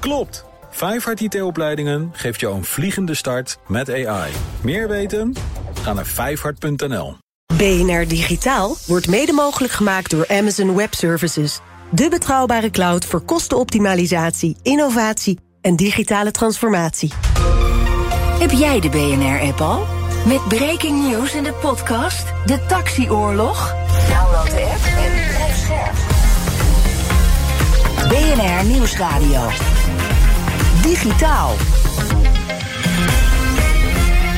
Klopt! Vijfhart IT-opleidingen geeft jou een vliegende start met AI. Meer weten? Ga naar vijfhart.nl. BNR Digitaal wordt mede mogelijk gemaakt door Amazon Web Services. De betrouwbare cloud voor kostenoptimalisatie, innovatie en digitale transformatie. Heb jij de BNR-app al? Met breaking news in de podcast De Taxioorlog? Download de app en blijf scherp. BNR Nieuwsradio. Digitaal.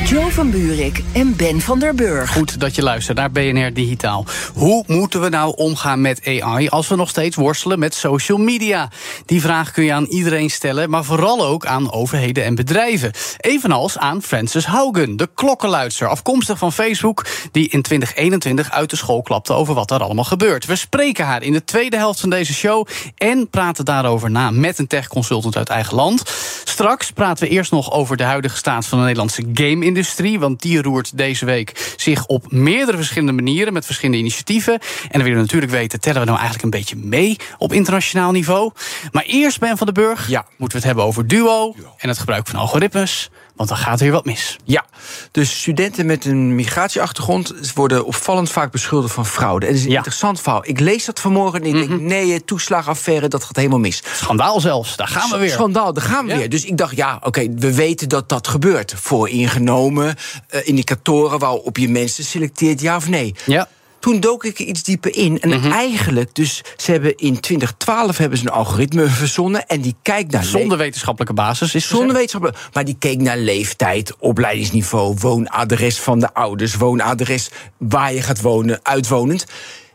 Jo van Buurik en Ben van der Burg. Goed dat je luistert naar BNR Digitaal. Hoe moeten we nou omgaan met AI als we nog steeds worstelen met social media? Die vraag kun je aan iedereen stellen, maar vooral ook aan overheden en bedrijven. Evenals aan Frances Haugen, de klokkenluidster, afkomstig van Facebook, die in 2021 uit de school klapte over wat er allemaal gebeurt. We spreken haar in de tweede helft van deze show en praten daarover na met een tech-consultant uit eigen land. Straks praten we eerst nog over de huidige staat van de Nederlandse game-industrie industrie. Want die roert deze week zich op meerdere verschillende manieren met verschillende initiatieven. En dan willen we natuurlijk weten, tellen we nou eigenlijk een beetje mee op internationaal niveau? Maar eerst, Ben van den Burg, ja. moeten we het hebben over duo en het gebruik van algoritmes. Want dan gaat er weer wat mis. Ja, dus studenten met een migratieachtergrond worden opvallend vaak beschuldigd van fraude. En het is een interessant verhaal. Ik lees dat vanmorgen en ik denk, mhm. nee, toeslagaffaire, dat gaat helemaal mis. Schandaal zelfs, daar gaan we weer. Schandaal, daar gaan we weer. Dus ik dacht, ja, oké, we weten dat dat gebeurt. Vooringenomen uh, indicatoren waarop je mensen selecteert, ja of nee. Ja toen dook ik er iets dieper in. En mhm. eigenlijk, dus ze hebben in 2012 hebben ze een algoritme verzonnen. En die kijkt naar. Zonder wetenschappelijke basis is Zonder wetenschappelijke. Maar die keek naar leeftijd, opleidingsniveau, woonadres van de ouders, woonadres waar je gaat wonen, uitwonend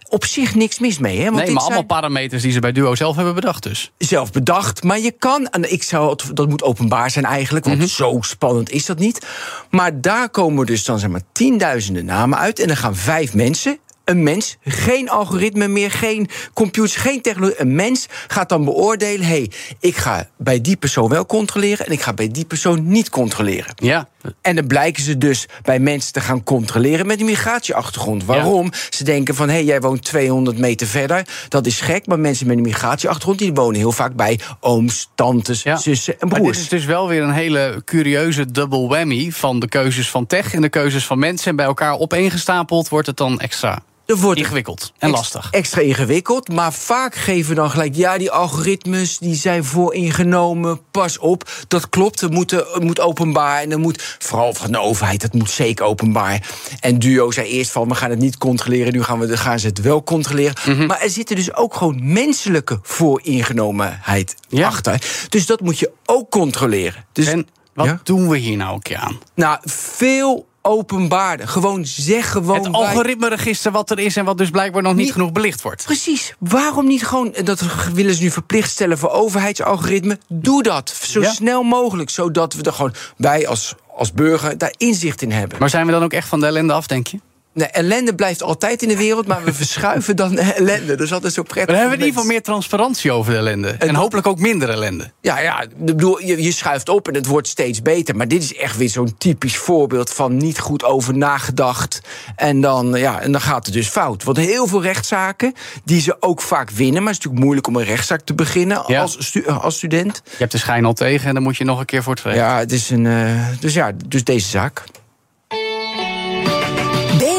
op zich niks mis mee. Hè? Want nee, maar allemaal parameters die ze bij Duo zelf hebben bedacht dus. Zelf bedacht, maar je kan... En ik zou, dat moet openbaar zijn eigenlijk, want mhm. zo spannend is dat niet. Maar daar komen dus dan zeg maar tienduizenden namen uit... en dan gaan vijf mensen een mens, geen algoritme meer, geen computers, geen technologie. Een mens gaat dan beoordelen: hé, hey, ik ga bij die persoon wel controleren en ik ga bij die persoon niet controleren. Ja. En dan blijken ze dus bij mensen te gaan controleren met een migratieachtergrond. Waarom? Ze denken van hé, hey, jij woont 200 meter verder. Dat is gek, maar mensen met een migratieachtergrond die wonen heel vaak bij ooms, tantes, zussen en broers. Maar dit is dus wel weer een hele curieuze double whammy van de keuzes van tech en de keuzes van mensen. En bij elkaar opeengestapeld wordt het dan extra wordt ingewikkeld en lastig. Extra ingewikkeld, maar vaak geven we dan gelijk... ja, die algoritmes die zijn vooringenomen, pas op. Dat klopt, het moet, het moet openbaar. En dan moet, vooral van de overheid, dat moet zeker openbaar. En Duo zei eerst van, we gaan het niet controleren... nu gaan, we, gaan ze het wel controleren. Mhm. Maar er zitten dus ook gewoon menselijke vooringenomenheid achter. Dus dat moet je ook controleren. Dus, en wat doen we hier nou een keer aan? Nou, veel openbaarde. Gewoon zeg gewoon. Het algoritmeregister wat er is en wat dus blijkbaar nog niet, genoeg belicht wordt. Precies. Waarom niet gewoon, dat willen ze nu verplicht stellen voor overheidsalgoritme? Doe dat zo snel mogelijk, zodat we er gewoon, wij als, als burger, daar inzicht in hebben. Maar zijn we dan ook echt van de ellende af, denk je? Nee, ellende blijft altijd in de wereld, maar we verschuiven dan ellende. Dus dat is zo prettig. We hebben in ieder geval meer transparantie over de ellende. En, hopelijk ook minder ellende. Ja, ja bedoel, je, je schuift op en het wordt steeds beter. Maar dit is echt weer zo'n typisch voorbeeld van niet goed over nagedacht. En dan, ja, en dan gaat het dus fout. Want heel veel rechtszaken, die ze ook vaak winnen. Maar het is natuurlijk moeilijk om een rechtszaak te beginnen als, als student. Je hebt de schijn al tegen en dan moet je nog een keer voor het Ja, het is een. Uh, dus ja, dus deze zaak.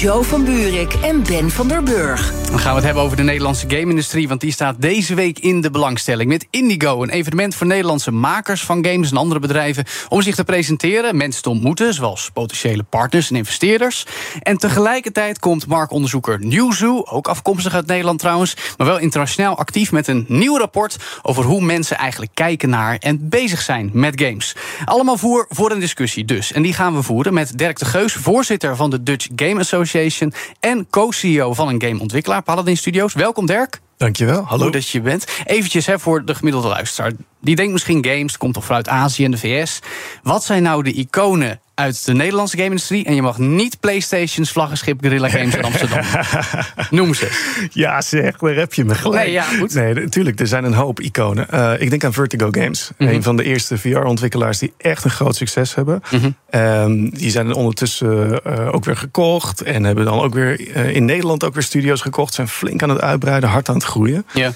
Joe van Buurik en Ben van der Burg. Dan gaan we het hebben over de Nederlandse game-industrie... want die staat deze week in de belangstelling. Met Indigo, een evenement voor Nederlandse makers van games... en andere bedrijven om zich te presenteren, mensen te ontmoeten... zoals potentiële partners en investeerders. En tegelijkertijd komt marktonderzoeker Newzoo... ook afkomstig uit Nederland trouwens... maar wel internationaal actief met een nieuw rapport... over hoe mensen eigenlijk kijken naar en bezig zijn met games. Allemaal voor, voor een discussie dus. En die gaan we voeren met Dirk de Geus... voorzitter van de Dutch Game Association en co-CEO van een gameontwikkelaar, Paladin Studios. Welkom Dirk. Dankjewel, hallo. Goed dat je bent. Eventjes hè, voor de gemiddelde luisteraar. Die denkt misschien games, komt toch vanuit Azië en de VS. Wat zijn nou de iconen uit de Nederlandse game-industrie. En je mag niet PlayStation's vlaggenschip Guerrilla Games in Amsterdam. Noem ze. Ja, zeg, daar heb je me gelijk. Nee, ja, goed. Nee, natuurlijk, er zijn een hoop iconen. Uh, ik denk aan Vertigo Games. Mhm. Een van de eerste VR-ontwikkelaars die echt een groot succes hebben. Mm die zijn ondertussen uh, ook weer gekocht. En hebben dan ook weer uh, in Nederland ook weer studio's gekocht. Zijn flink aan het uitbreiden, hard aan het groeien. Ja.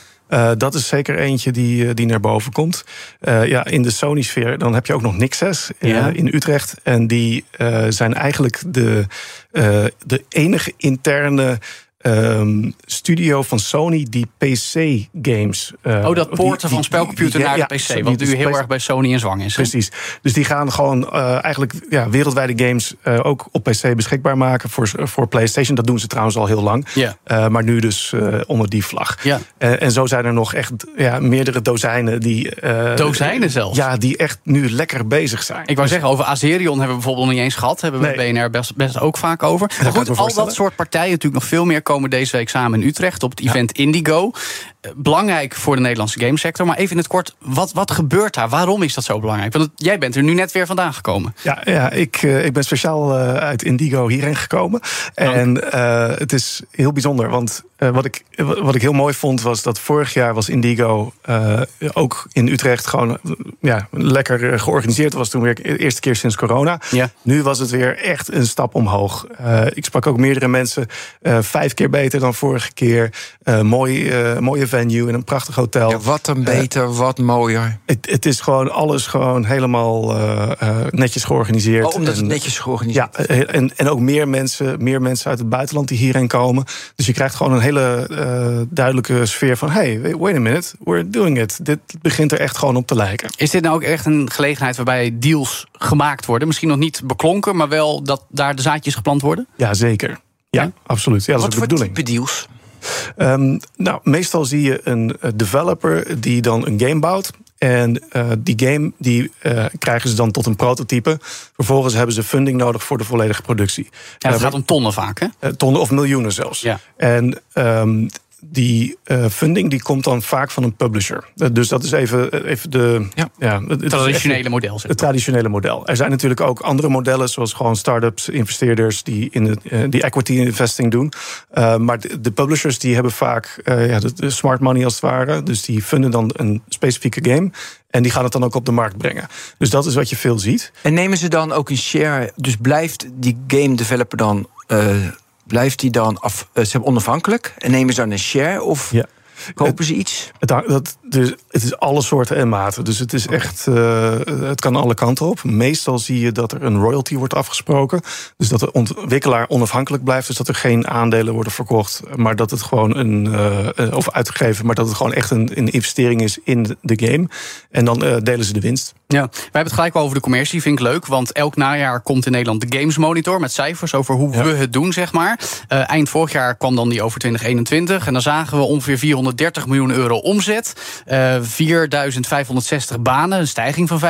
Dat is zeker eentje die, die naar boven komt. ja, in de Sony-sfeer dan heb je ook nog Nixes in Utrecht. En die zijn eigenlijk de, de enige interne um, studio van Sony die PC-games. Uh, oh, dat poorten van spelcomputer naar de PC. wat nu heel erg bij Sony in zwang is. Precies. Dus die gaan gewoon uh, eigenlijk ja, wereldwijde games uh, ook op PC beschikbaar maken voor, voor PlayStation. Dat doen ze trouwens al heel lang. Yeah. maar nu dus onder die vlag. Ja. en zo zijn er nog echt ja, meerdere dozijnen die. dozijnen zelfs? Ja, die echt nu lekker bezig zijn. Ik wou zeggen, over Azerion hebben we bijvoorbeeld nog niet eens gehad. Hebben we nee. BNR best, best ook vaak over. Maar goed, al dat soort partijen natuurlijk nog veel meer komen deze week samen in Utrecht op het event Indigo. Eh, belangrijk voor de Nederlandse gamesector. Maar even in het kort, wat, wat gebeurt daar? Waarom is dat zo belangrijk? Want jij bent er nu net weer vandaan gekomen. Ja, ja ik, uh, ik ben speciaal uh, uit Indigo hierheen gekomen. En uh, het is heel bijzonder, want wat, ik, wat ik heel mooi vond was dat vorig jaar was Indigo ook in Utrecht gewoon ja, lekker georganiseerd. was toen weer de eerste keer sinds corona. Ja. Nu was het weer echt een stap omhoog. ik sprak ook meerdere mensen, vijf keer beter dan vorige keer. mooi, mooie venue in een prachtig hotel. Ja, wat een beter, wat mooier. Het, het, is gewoon alles gewoon helemaal netjes georganiseerd. Oh, omdat het netjes georganiseerd Ja, en, en ook meer mensen, meer mensen uit het buitenland die hierheen komen. Dus je krijgt gewoon een hele uh, duidelijke sfeer van... hey, wait a minute, we're doing it. Dit begint er echt gewoon op te lijken. Is dit nou ook echt een gelegenheid waarbij deals gemaakt worden? Misschien nog niet beklonken, maar wel dat daar de zaadjes geplant worden? Ja, zeker. Ja, absoluut. Ja, dat Wat is de bedoeling. type deals? Um, nou, meestal zie je een developer die dan een game bouwt. En uh, die game die uh, krijgen ze dan tot een prototype. Vervolgens hebben ze funding nodig voor de volledige productie. Ja, het gaat om tonnen vaak, hè? Tonnen of miljoenen zelfs. Ja. En um, die uh, funding die komt dan vaak van een publisher. Uh, dus dat is even, even de. Ja. ja het traditionele model. Het traditionele model. Er zijn natuurlijk ook andere modellen, zoals gewoon start-ups, investeerders die, in uh, die equity investing doen. maar de, de, publishers die hebben vaak ja, de, de, smart money als het ware. Dus die funden dan een specifieke game. En die gaan het dan ook op de markt brengen. Dus dat is wat je veel ziet. En nemen ze dan ook een share? Dus blijft die game developer dan blijft die dan af, uh, ze onafhankelijk en nemen ze dan een share? Of ja. kopen ze iets? Het, dat, dus, het is alle soorten en maten. Dus het is echt, uh, het kan alle kanten op. Meestal zie je dat er een royalty wordt afgesproken. Dus dat de ontwikkelaar onafhankelijk blijft. Dus dat er geen aandelen worden verkocht. Maar dat het gewoon een, uh, of uitgegeven, maar dat het gewoon echt een, een investering is in de game. En dan delen ze de winst. Ja, wij hebben het gelijk over de commercie, vind ik leuk. Want elk najaar komt in Nederland de Games Monitor met cijfers over hoe we het doen, zeg maar. Eind vorig jaar kwam dan die over 2021. En dan zagen we ongeveer 430 miljoen euro omzet. Uh, 4560 banen, een stijging van 5%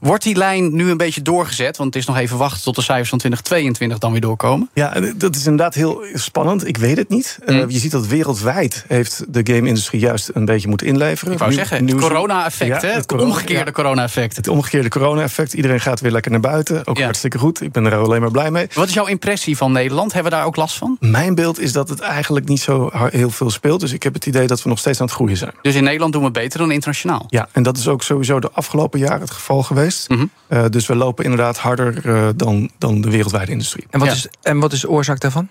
Wordt die lijn nu een beetje doorgezet? Want het is nog even wachten tot de cijfers van 2022 dan weer doorkomen. Ja, dat is inderdaad heel spannend. Ik weet het niet. Uh, je ziet dat wereldwijd heeft de game-industrie juist een beetje moeten inleveren. Ik wou zeggen, het corona-effect, ja, het, omgekeerde corona effect Het omgekeerde corona-effect. Iedereen gaat weer lekker naar buiten. Ook hartstikke goed. Ik ben er alleen maar blij mee. Wat is jouw impressie van Nederland? Hebben we daar ook last van? Mijn beeld is dat het eigenlijk niet zo heel veel speelt. Dus ik heb het idee dat we nog steeds aan het groeien zijn. Dus in Nederland doen we beter dan internationaal? Ja, en dat is ook sowieso de afgelopen jaren het geval geweest. Mhm. uh, dus we lopen inderdaad harder uh, dan, dan de wereldwijde industrie. En wat, is, en wat is de oorzaak daarvan?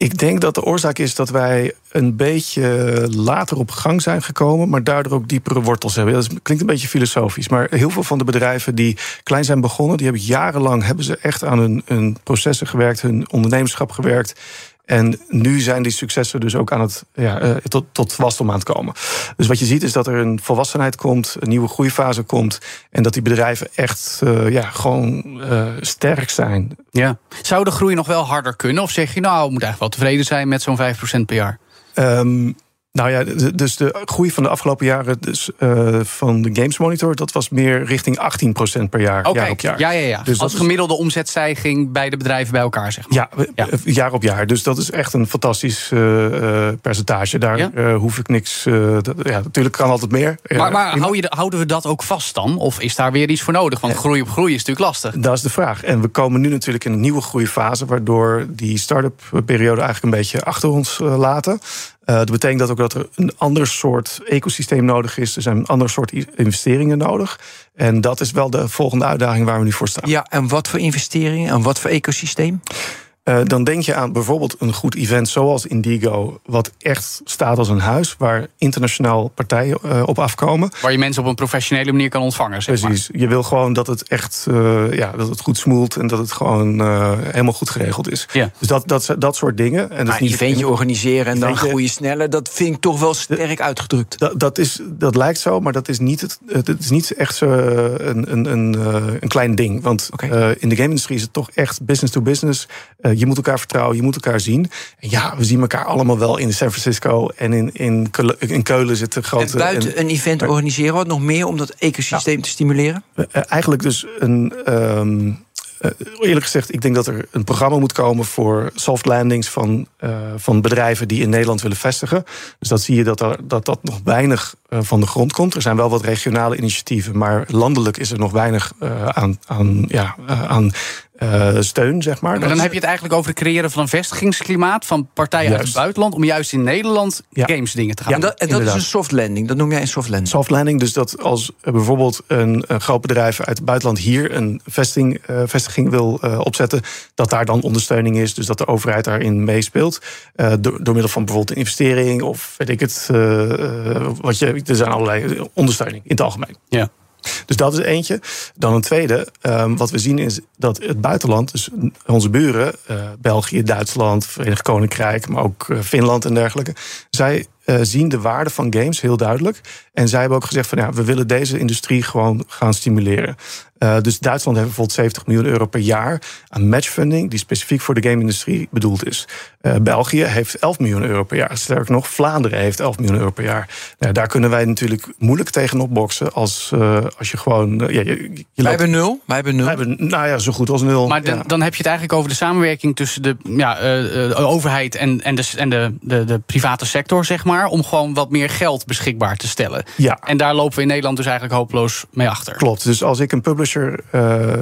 Ik denk dat de oorzaak is dat wij een beetje later op gang zijn gekomen, maar daardoor ook diepere wortels hebben. Dat klinkt een beetje filosofisch, maar heel veel van de bedrijven die klein zijn begonnen, die hebben jarenlang hebben ze echt aan hun, hun processen gewerkt, hun ondernemerschap gewerkt. En nu zijn die successen dus ook aan het, ja, uh, tot, tot wasdom aan het komen. Dus wat je ziet is dat er een volwassenheid komt, een nieuwe groeifase komt. En dat die bedrijven echt uh, ja, gewoon uh, sterk zijn. Ja. Zou de groei nog wel harder kunnen? Of zeg je nou, we moeten eigenlijk wel tevreden zijn met zo'n 5% per jaar? Um, nou ja, dus de groei van de afgelopen jaren dus, uh, van de Games Monitor... dat was meer richting 18% per jaar, okay. jaar op jaar. Ja, ja, ja. Dus Als gemiddelde is... omzetstijging bij de bedrijven bij elkaar, zeg maar. Ja, ja, jaar op jaar. Dus dat is echt een fantastisch uh, percentage. Daar ja? hoef ik niks... Dat, ja, natuurlijk kan altijd meer. Maar, maar hou je, houden we dat ook vast dan? Of is daar weer iets voor nodig? Want groei op groei is natuurlijk lastig. Dat is de vraag. En we komen nu natuurlijk in een nieuwe groeifase... waardoor die start-up periode eigenlijk een beetje achter ons laten... Uh, dat betekent dat ook dat er een ander soort ecosysteem nodig is. Er zijn een ander soort investeringen nodig. En dat is wel de volgende uitdaging waar we nu voor staan. Ja, en wat voor investeringen en wat voor ecosysteem? Uh, dan denk je aan bijvoorbeeld een goed event zoals Indigo, wat echt staat als een huis, waar internationaal partijen uh, op afkomen. Waar je mensen op een professionele manier kan ontvangen. Zeg Precies. Je wil gewoon dat het echt uh, ja, dat het goed smoelt en dat het gewoon helemaal goed geregeld is. Ja. Dus dat, dat, dat soort dingen. En dat een eventje organiseren en dan groeien sneller, dat vind ik toch wel sterk uitgedrukt. Dat, dat, is, dat lijkt zo, maar dat is niet, het, het is niet echt zo een, een, een, een klein ding. Want okay. in de game-industrie is het toch echt business to business. Je moet elkaar vertrouwen, je moet elkaar zien. En ja, we zien elkaar allemaal wel in San Francisco en in, in, in Keulen zitten grote. En buiten een event organiseren, wat nog meer om dat ecosysteem ja. te stimuleren? Uh, eigenlijk dus een. Um, uh, eerlijk gezegd, ik denk dat er een programma moet komen voor soft landings van, uh, van bedrijven die in Nederland willen vestigen. Dus dat zie je dat er, dat, dat nog weinig van de grond komt. Er zijn wel wat regionale initiatieven, maar landelijk is er nog weinig aan, aan, ja, aan uh, steun, zeg maar. Maar dan heb je het eigenlijk over het creëren van een vestigingsklimaat van partijen juist. uit het buitenland om juist in Nederland ja. games dingen te gaan ja, doen. En dat, en dat is een soft landing. Dat noem jij een soft landing. Soft landing, dus dat als bijvoorbeeld een, een groot bedrijf uit het buitenland hier een vesting, uh, vestiging wil uh, opzetten, dat daar dan ondersteuning is, dus dat de overheid daarin meespeelt. door, door middel van bijvoorbeeld een investering of weet ik het. wat je, er zijn allerlei ondersteuning in het algemeen. Ja. Dus dat is eentje. Dan een tweede. Um, wat we zien is dat het buitenland, dus onze buren, uh, België, Duitsland, Verenigd Koninkrijk, maar ook uh, Finland en dergelijke, zij uh, zien de waarde van games heel duidelijk. En zij hebben ook gezegd van ja, we willen deze industrie gewoon gaan stimuleren. Uh, dus Duitsland heeft bijvoorbeeld 70 miljoen euro per jaar aan matchfunding, die specifiek voor de game-industrie bedoeld is. Uh, België heeft 11 miljoen euro per jaar. Sterker nog, Vlaanderen heeft 11 miljoen euro per jaar. Nou, daar kunnen wij natuurlijk moeilijk tegenop boksen als, uh, als je gewoon. ja, je, je wij hebben nul. Wij hebben nul. Wij hebben, nou ja, zo goed als nul. Maar de, ja. dan heb je het eigenlijk over de samenwerking tussen de, ja, de overheid en, en, de, en de, de, de private sector, zeg maar, om gewoon wat meer geld beschikbaar te stellen. Ja. En daar lopen we in Nederland dus eigenlijk hopeloos mee achter. Klopt. Dus als ik een publisher Uh,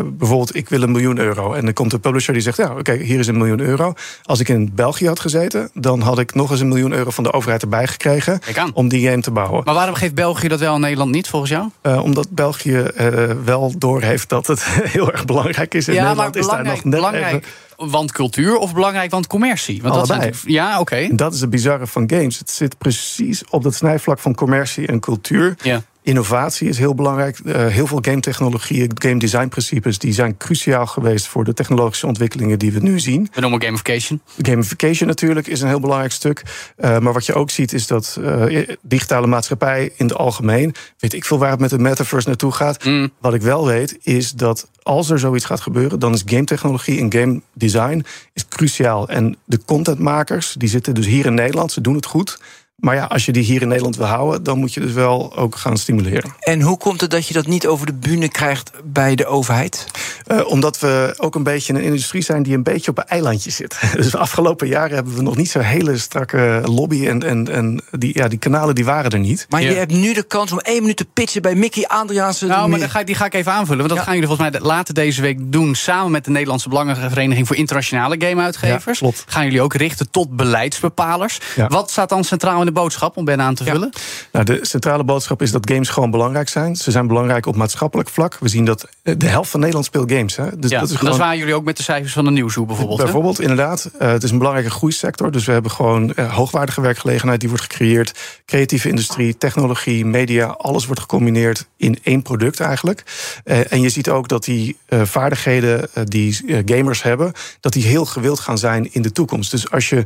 bijvoorbeeld, ik wil een miljoen euro. En dan komt de publisher die zegt: Ja, oké, okay, hier is een miljoen euro. Als ik in België had gezeten, dan had ik nog eens een miljoen euro van de overheid erbij gekregen. om die game te bouwen. Maar waarom geeft België dat wel en Nederland niet, volgens jou? Uh, omdat België uh, wel doorheeft dat het heel erg belangrijk is. In ja, Nederland maar is daar nog net belangrijk. Even... Want cultuur of belangrijk want commercie? Want Allebei. Dat zijn, ja, oké. Okay. Dat is het bizarre van games. Het zit precies op dat snijvlak van commercie en cultuur. Ja. Innovatie is heel belangrijk. Uh, heel veel game technologieën, game design principes, die zijn cruciaal geweest voor de technologische ontwikkelingen die we nu zien. We noemen gamification. Gamification natuurlijk is een heel belangrijk stuk. Uh, maar wat je ook ziet is dat uh, digitale maatschappij in het algemeen, weet ik veel waar het met de metaverse naartoe gaat. Mm. Wat ik wel weet is dat als er zoiets gaat gebeuren, dan is game technologie en game design is cruciaal. En de contentmakers, die zitten dus hier in Nederland, ze doen het goed. Maar ja, als je die hier in Nederland wil houden, dan moet je dus wel ook gaan stimuleren. En hoe komt het dat je dat niet over de bühne krijgt bij de overheid? Uh, omdat we ook een beetje een industrie zijn die een beetje op een eilandje zit. Dus de afgelopen jaren hebben we nog niet zo'n hele strakke lobby. En, en, en die, ja, die kanalen die waren er niet. Maar ja. je hebt nu de kans om één minuut te pitchen bij Mickey Adriaanse. Nou, maar ga, die ga ik even aanvullen. Want dat ja. gaan jullie volgens mij later deze week doen. Samen met de Nederlandse Belangenvereniging voor Internationale Gameuitgevers. Ja, gaan jullie ook richten tot beleidsbepalers. Wat staat dan centraal in de boodschap om Ben aan te vullen? Ja. Nou, de centrale boodschap is dat games gewoon belangrijk zijn. Ze zijn belangrijk op maatschappelijk vlak. We zien dat de helft van Nederland speelt games. Hè? Dus ja, dat is gewoon... Dat waren jullie ook met de cijfers van de Nieuwshoe bijvoorbeeld. Bijvoorbeeld, hè? inderdaad. Uh, het is een belangrijke groeisector. Dus we hebben gewoon uh, hoogwaardige werkgelegenheid die wordt gecreëerd. Creatieve industrie, technologie, media. Alles wordt gecombineerd in één product eigenlijk. Uh, en je ziet ook dat die vaardigheden die gamers hebben... dat die heel gewild gaan zijn in de toekomst. Dus als je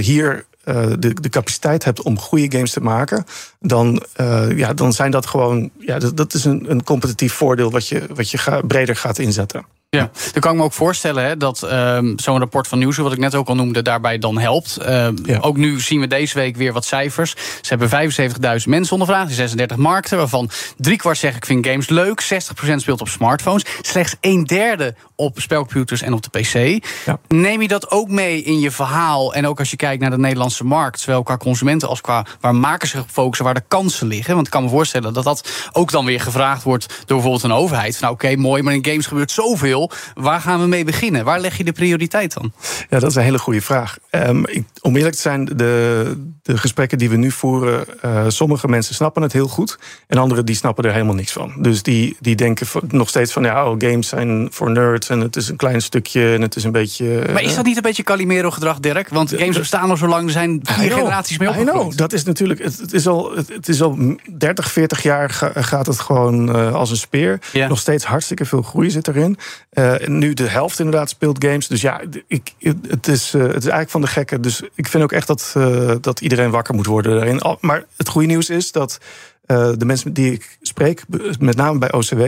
hier uh, de, de capaciteit hebt om goede games te maken, dan, uh, ja, dan zijn dat gewoon. Ja, dat, is een, een competitief voordeel wat je, wat je breder gaat inzetten. Ja, dan kan ik me ook voorstellen hè, dat um, zo'n rapport van Nieuws, wat ik net ook al noemde, daarbij dan helpt. Uh, ja. Ook nu zien we deze week weer wat cijfers. Ze hebben 75.000 mensen ondervraagd in 36 markten, waarvan driekwart zegt ik vind games leuk, 60% speelt op smartphones, slechts een derde op spelcomputers en op de PC. Ja. Neem je dat ook mee in je verhaal? En ook als je kijkt naar de Nederlandse markt, zowel qua consumenten als qua waar makers zich focussen, waar de kansen liggen. Want ik kan me voorstellen dat dat ook dan weer gevraagd wordt door bijvoorbeeld een overheid. Nou, oké, okay, mooi, maar in games gebeurt zoveel. Waar gaan we mee beginnen? Waar leg je de prioriteit dan? Ja, dat is een hele goede vraag. Um, ik, om eerlijk te zijn, de, de gesprekken die we nu voeren, uh, sommige mensen snappen het heel goed. En anderen die snappen er helemaal niks van. Dus die, die denken nog steeds van ja, oh, games zijn voor nerds en het is een klein stukje en het is een beetje. maar is dat niet een beetje Calimero gedrag, Dirk? Want games bestaan al zo lang, er zijn vier generaties mee opgegroeid. Dat is natuurlijk, het, het, is al, het, is al 30, 40 jaar gaat het gewoon uh, als een speer. Nog steeds hartstikke veel groei zit erin. Uh, nu de helft inderdaad speelt games. Dus ja, ik, het, is, het is eigenlijk van de gekken. Dus ik vind ook echt dat, dat iedereen wakker moet worden daarin. Maar het goede nieuws is dat uh, de mensen die ik spreek, met name bij OCW,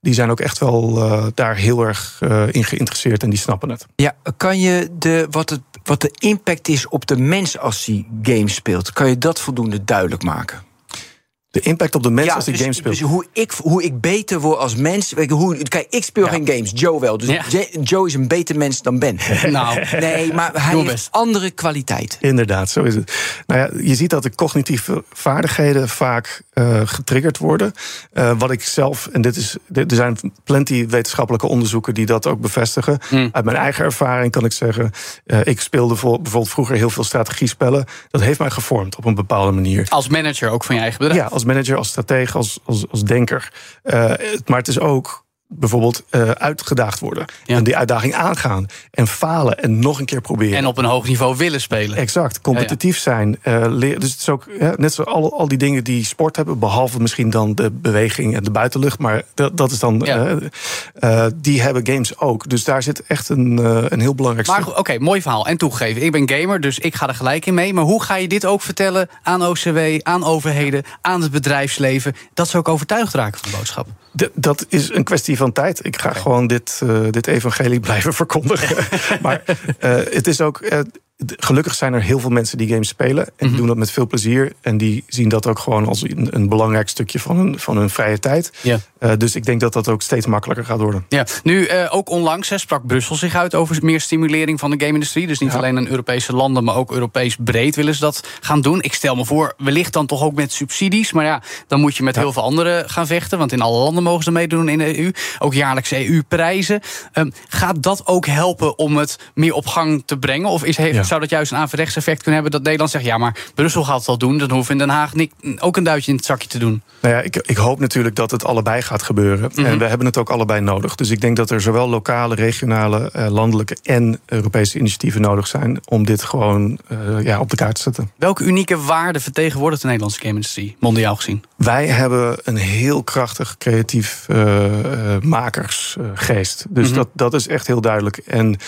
die zijn ook echt wel uh, daar heel erg uh, in geïnteresseerd en die snappen het. Ja, kan je de, wat, het, wat de impact is op de mens als hij games speelt, kan je dat voldoende duidelijk maken? De impact op de mens als die dus, games speelt. Dus hoe ik, hoe ik beter word als mens. Hoe, kijk, ik speel geen games, Joe wel. Dus ja. Joe is een beter mens dan Ben. nou, nee, maar hij heeft best. andere kwaliteit. Inderdaad, zo is het. Nou ja, je ziet dat de cognitieve vaardigheden vaak uh, getriggerd worden. Uh, wat ik zelf, en dit is, er zijn plenty wetenschappelijke onderzoeken die dat ook bevestigen. Mm. Uit mijn eigen ervaring kan ik zeggen. Uh, ik speelde bijvoorbeeld vroeger heel veel strategiespellen. Dat heeft mij gevormd op een bepaalde manier. Als manager ook van je eigen bedrijf? Als manager, als stratege, als, als, als denker. Uh, maar het is ook bijvoorbeeld uh, uitgedaagd worden. Ja. En die uitdaging aangaan. En falen en nog een keer proberen. En op een hoog niveau willen spelen. Exact. Competitief ja, ja. zijn. Uh, dus het is ook net zo al, al die dingen die sport hebben. Behalve misschien dan de beweging en de buitenlucht. Maar dat, dat is dan. Uh, die hebben games ook. Dus daar zit echt een, een heel belangrijk maar oké, okay, mooi verhaal. En toegegeven. Ik ben gamer, dus ik ga er gelijk in mee. Maar hoe ga je dit ook vertellen aan OCW, aan overheden, aan het bedrijfsleven? Dat ze ook overtuigd raken van de boodschap. Dat is een kwestie van tijd. Ik ga okay. gewoon dit, uh, dit evangelie blijven verkondigen. maar uh, het is ook. Uh, gelukkig zijn er heel veel mensen die games spelen. En die mm -hmm. doen dat met veel plezier. En die zien dat ook gewoon als een, een belangrijk stukje van hun, van hun vrije tijd. Ja. Uh, dus ik denk dat dat ook steeds makkelijker gaat worden. Ja. Nu, uh, ook onlangs hè, sprak Brussel zich uit over meer stimulering van de game-industrie. Dus niet ja. alleen in Europese landen, maar ook Europees breed willen ze dat gaan doen. Ik stel me voor, wellicht dan toch ook met subsidies. Maar ja, dan moet je met ja. heel veel anderen gaan vechten. Want in alle landen mogen ze meedoen in de EU. Ook jaarlijks EU-prijzen. Um, gaat dat ook helpen om het meer op gang te brengen? Of is, heeft. Zou dat juist een averechts effect kunnen hebben dat Nederland zegt: ja, maar Brussel gaat het al doen. Dan hoeven in Den Haag niet, ook een duitje in het zakje te doen. Nou ja, ik, ik hoop natuurlijk dat het allebei gaat gebeuren. Mm -hmm. En we hebben het ook allebei nodig. Dus ik denk dat er zowel lokale, regionale, uh, landelijke en Europese initiatieven nodig zijn om dit gewoon uh, ja, op de kaart te zetten. Welke unieke waarden vertegenwoordigt de Nederlandse game-industrie, mondiaal gezien? Wij hebben een heel krachtig creatief uh, makersgeest. Dus mm -hmm. dat, dat is echt heel duidelijk. En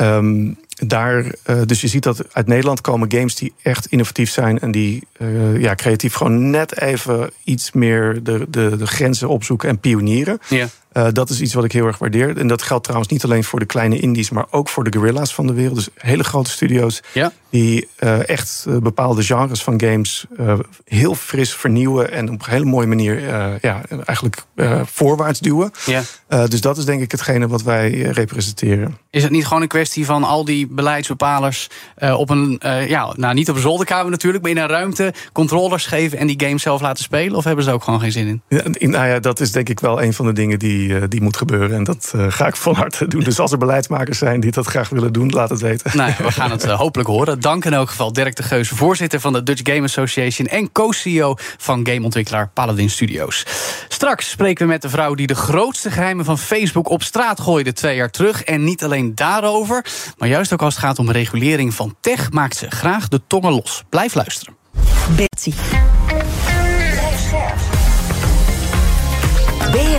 um, daar, uh, dus je ziet dat uit Nederland komen games die echt innovatief zijn en die uh, ja, creatief gewoon net even iets meer de, de, de grenzen opzoeken en pionieren. Ja. Uh, dat is iets wat ik heel erg waardeer. En dat geldt trouwens niet alleen voor de kleine indies, maar ook voor de gorilla's van de wereld. Dus hele grote studio's ja. die uh, echt uh, bepaalde genres van games heel fris vernieuwen en op een hele mooie manier ja, eigenlijk voorwaarts duwen. Ja. dus dat is denk ik hetgene wat wij representeren. Is het niet gewoon een kwestie van al die beleidsbepalers op een, ja, nou niet op een zolderkamer natuurlijk, maar in een ruimte controllers geven en die games zelf laten spelen? Of hebben ze er ook gewoon geen zin in? Ja, nou ja, dat is denk ik wel een van de dingen die die, die moet gebeuren. En dat uh, ga ik van harte doen. Dus als er beleidsmakers zijn die dat graag willen doen, laat het weten. Nou, we gaan het uh, hopelijk horen. Dank in elk geval Dirk de Geus, voorzitter van de Dutch Game Association... en co-CEO van gameontwikkelaar Paladin Studios. Straks spreken we met de vrouw die de grootste geheimen van Facebook op straat gooide twee jaar terug. En niet alleen daarover, maar juist ook als het gaat om regulering van tech... maakt ze graag de tongen los. Blijf luisteren. Betsy.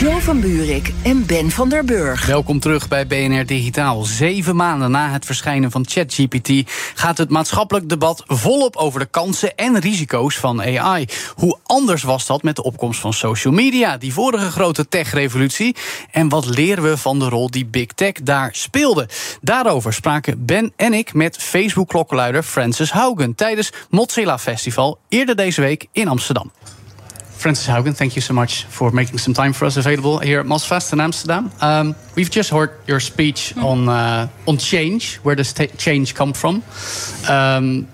Joe van Buurik en Ben van der Burg. Welkom terug bij BNR Digitaal. Zeven maanden na het verschijnen van ChatGPT gaat het maatschappelijk debat volop over de kansen en risico's van AI. Hoe anders was dat met de opkomst van social media, die vorige grote tech-revolutie? En wat leren we van de rol die Big Tech daar speelde? Daarover spraken Ben en ik met Facebook-klokkenluider Francis Haugen tijdens Mozilla Festival eerder deze week in Amsterdam. Francis Haugen, thank you so much for making some time for us available here at Mosfest in Amsterdam. Um, we've just heard your speech mm. on uh, on change, where does change come from? Um,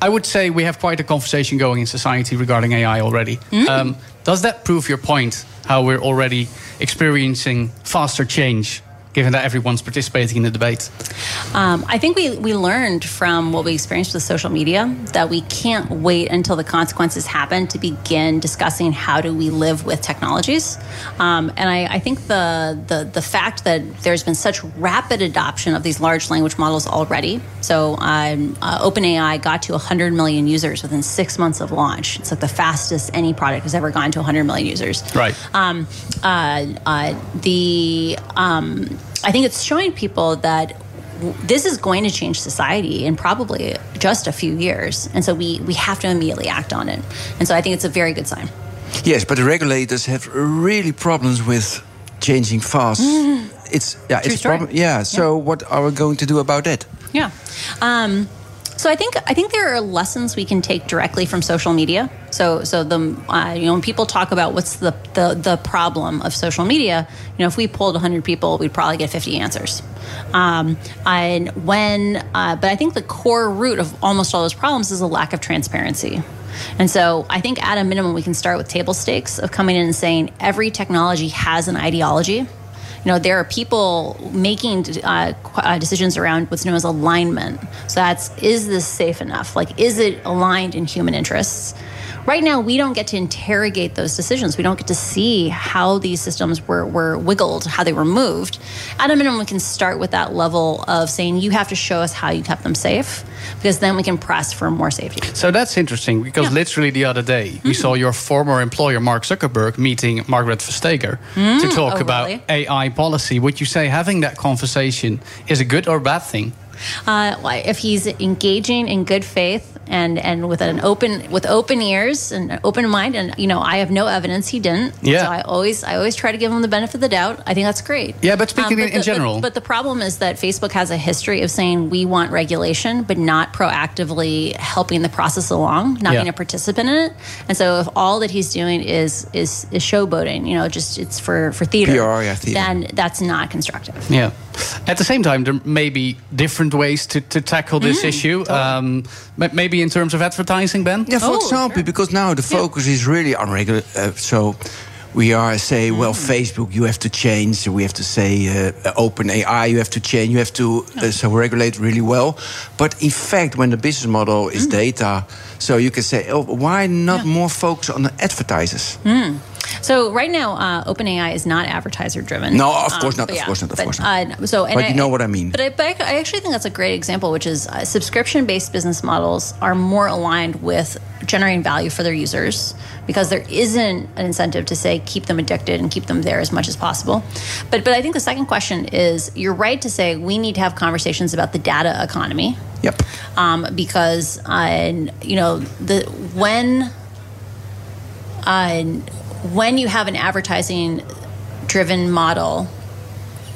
I would say we have quite a conversation going in society regarding AI already. Mm. Um, does that prove your point? How we're already experiencing faster change given that everyone's participating in the debate? Um, I think we, we learned from what we experienced with social media that we can't wait until the consequences happen to begin discussing how do we live with technologies. Um, and I, I think the, the, the fact that there's been such rapid adoption of these large language models already. So um, uh, OpenAI got to 100 million users within six months of launch. It's like the fastest any product has ever gone to 100 million users. Right. Um, uh, uh, the um, I think it's showing people that this is going to change society in probably just a few years, and so we we have to immediately act on it. And so I think it's a very good sign. Yes, but the regulators have really problems with changing fast. It's yeah, True it's a problem. Yeah. So what are we going to do about that? Yeah. Um, so I think I think there are lessons we can take directly from social media. So so the uh, you know when people talk about what's the, the the problem of social media, you know if we polled 100 people, we'd probably get 50 answers. Um, and when uh, but I think the core root of almost all those problems is a lack of transparency. And so I think at a minimum we can start with table stakes of coming in and saying every technology has an ideology you know there are people making uh, uh, decisions around what's known as alignment. So that's is this safe enough? Like is it aligned in human interests right now we don't get to interrogate those decisions we don't get to see how these systems were, were wiggled how they were moved at a minimum we can start with that level of saying you have to show us how you kept them safe because then we can press for more safety So that's interesting because Yeah. literally the other day we saw your former employer Mark Zuckerberg meeting Margaret Verstager to talk Oh, about really? AI policy. Would you say having that conversation is a good or bad thing? uh, if he's engaging in good faith and and with an open with open ears and an open mind and you know I have no evidence he didn't Yeah. so I always I always try to give him the benefit of the doubt I think that's great Um, Yeah, but speaking in- the- in general- but, but the problem is that Facebook has a history of saying we want regulation but not proactively helping the process along not Yeah. being a participant in it and so if all that he's doing is is is showboating you know just it's for for theater PR, yeah, theater. then that's not constructive Yeah. At the same time, there may be different ways to, to tackle this Mm. issue. Um, maybe in terms of advertising, Ben? Yeah, for Oh, example, sure. because now the focus is really on regular. Uh, so we are say, well, Mm. Facebook, you have to change. We have to say, uh, open AI, you have to change. You have to uh, so regulate really well. But in fact, when the business model is data, so you can say, oh, why not Mm. Yeah. more focus on the advertisers? So right now, uh, OpenAI is not advertiser driven. No, of course not, but of course not, of but, course not. Uh, so, and But you know what I mean. But I, but I I actually think that's a great example, which is uh, subscription-based business models are more aligned with generating value for their users because there isn't an incentive to say keep them addicted and keep them there as much as possible. But but I think the second question is you're right to say we need to have conversations about the data economy Yep. um, because uh, you know the when uh, when you have an advertising driven model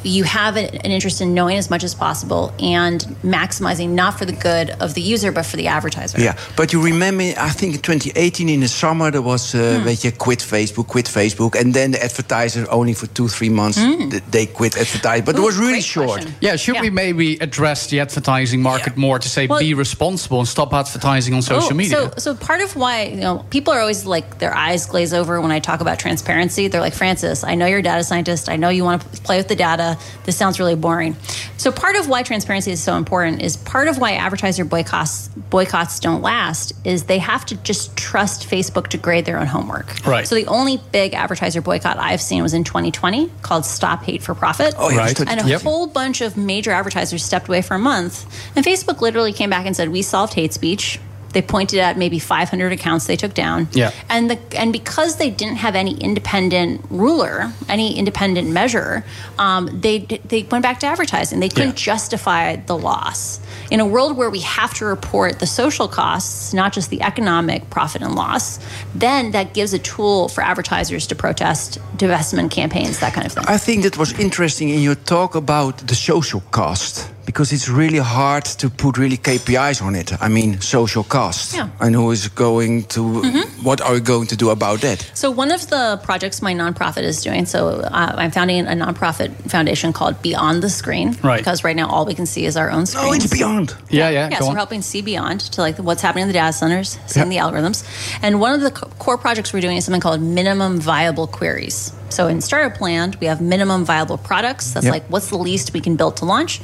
you have an an interest in knowing as much as possible and maximizing not for the good of the user but for the advertiser Yeah, but you remember, I think in 2018 in the summer there was, uh, weet je, quit Facebook, quit Facebook, and then the advertiser only for two three months th- they quit advertising, but it Hmm. Was really short. question. Yeah, should Yeah. we maybe address the advertising market more to say Well- be responsible and stop advertising on social Oh, media? So, so part of why you know people are always like their eyes glaze over when I talk about transparency. They're like, Francis, I know you're a data scientist. I know you want to play with the data. This sounds really boring. So part of why transparency is so important is part of why advertiser boycotts boycotts don't last is they have to just trust Facebook to grade their own homework. Right. So the only big advertiser boycott I've seen was in 2020 called Stop Hate for Profit. Oh, yeah, Right. right. And a Yep. whole bunch of major advertisers stepped away for a month. And Facebook literally came back and said, We solved hate speech. They pointed out maybe 500 accounts they took down. Yeah. And the and because they didn't have any independent ruler, any independent measure, um, they they went back to advertising. They couldn't Yeah. justify the loss. In a world where we have to report the social costs, not just the economic profit and loss, then that gives a tool for advertisers to protest divestment campaigns, that kind of thing. I think that was interesting in your talk about the social cost because it's really hard to put really KPIs on it. I mean, social cost. Yeah. And who is going to, Mhm. what are we going to do about that? So one of the projects my nonprofit is doing. So uh, I'm founding a nonprofit foundation called Beyond the Screen. Right. Because right now all we can see is our own screen. Oh, it's beyond. yeah, yeah, Yeah, go so on. we're helping see beyond to like what's happening in the data centers, seeing the algorithms. And one of the co- core projects we're doing is something called minimum viable queries. So in Startup Land, we have minimum viable products. That's Yep. like what's the least we can build to launch.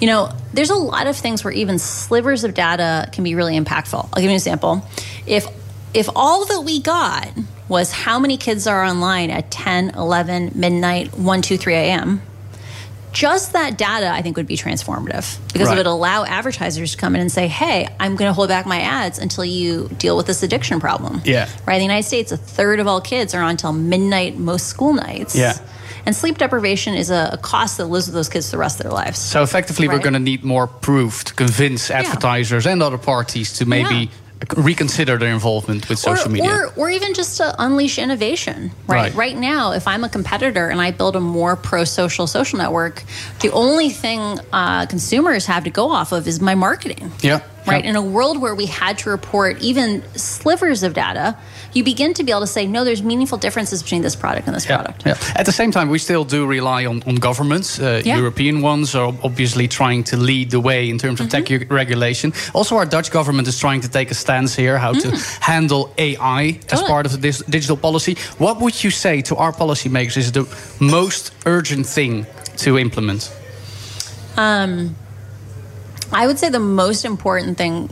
You know, there's a lot of things where even slivers of data can be really impactful. I'll give you an example. If if all that we got was how many kids are online at 10, 11, midnight, 1, 2, 3 a.m., just that data I think would be transformative because Right. it would allow advertisers to come in and say, "Hey, I'm going to hold back my ads until you deal with this addiction problem." Yeah. Right. In the United States, a third of all kids are on until midnight most school nights. Yeah. And sleep deprivation is a, a cost that lives with those kids the rest of their lives. So effectively, we're going to need more proof to convince advertisers and other parties to maybe Yeah. Reconsider their involvement with social or, media. Or, or even just to unleash innovation, right? Right. now, if I'm a competitor and I build a more pro social social network, the only thing uh, consumers have to go off of is my marketing. yeah. Right. Yeah. In a world where we had to report even slivers of data, you begin to be able to say, no, there's meaningful differences between this product and this Yeah, product. yeah. At the same time, we still do rely on, on governments. Uh, Yeah. European ones are obviously trying to lead the way in terms of tech Mm-hmm. regulation. Also, our Dutch government is trying to take a stance here how to handle AI as Mm. Part of the dis- digital policy. What would you say to our policymakers is the most urgent thing to implement? Um, I would say the most important thing,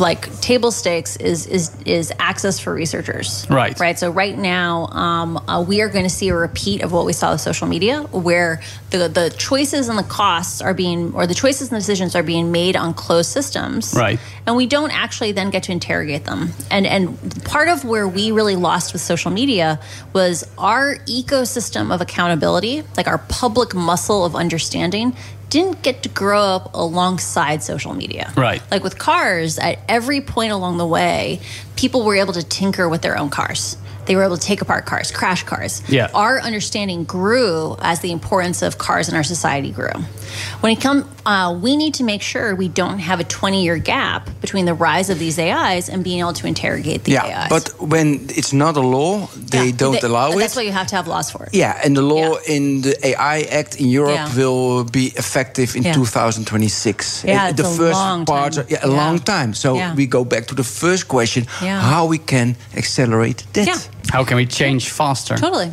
like table stakes, is is is access for researchers. Right. Right. So right now, um, uh, we are going to see a repeat of what we saw with social media, where the the choices and the costs are being, or the choices and decisions are being made on closed systems. Right. And we don't actually then get to interrogate them. And and part of where we really lost with social media was our ecosystem of accountability, like our public muscle of understanding, didn't get to grow up alongside social media. Right. Like with cars, at every point along the way, people were able to tinker with their own cars. They were able to take apart cars, crash cars. Yeah. Our understanding grew as the importance of cars in our society grew. When it comes, uh, we need to make sure we don't have a 20-year gap between the rise of these AIs and being able to interrogate the Yeah, AIs. but when it's not a law, they Yeah, don't they- allow and it. That's why you have to have laws for it. Yeah, and the law Yeah. in the AI Act in Europe Yeah. will be effective in Yeah. 2026. Yeah, And it's the a first long part, time. yeah, a Yeah. long time. So Yeah. we go back to the first question: Yeah. how we can accelerate that? Yeah. How can we change faster? Totally.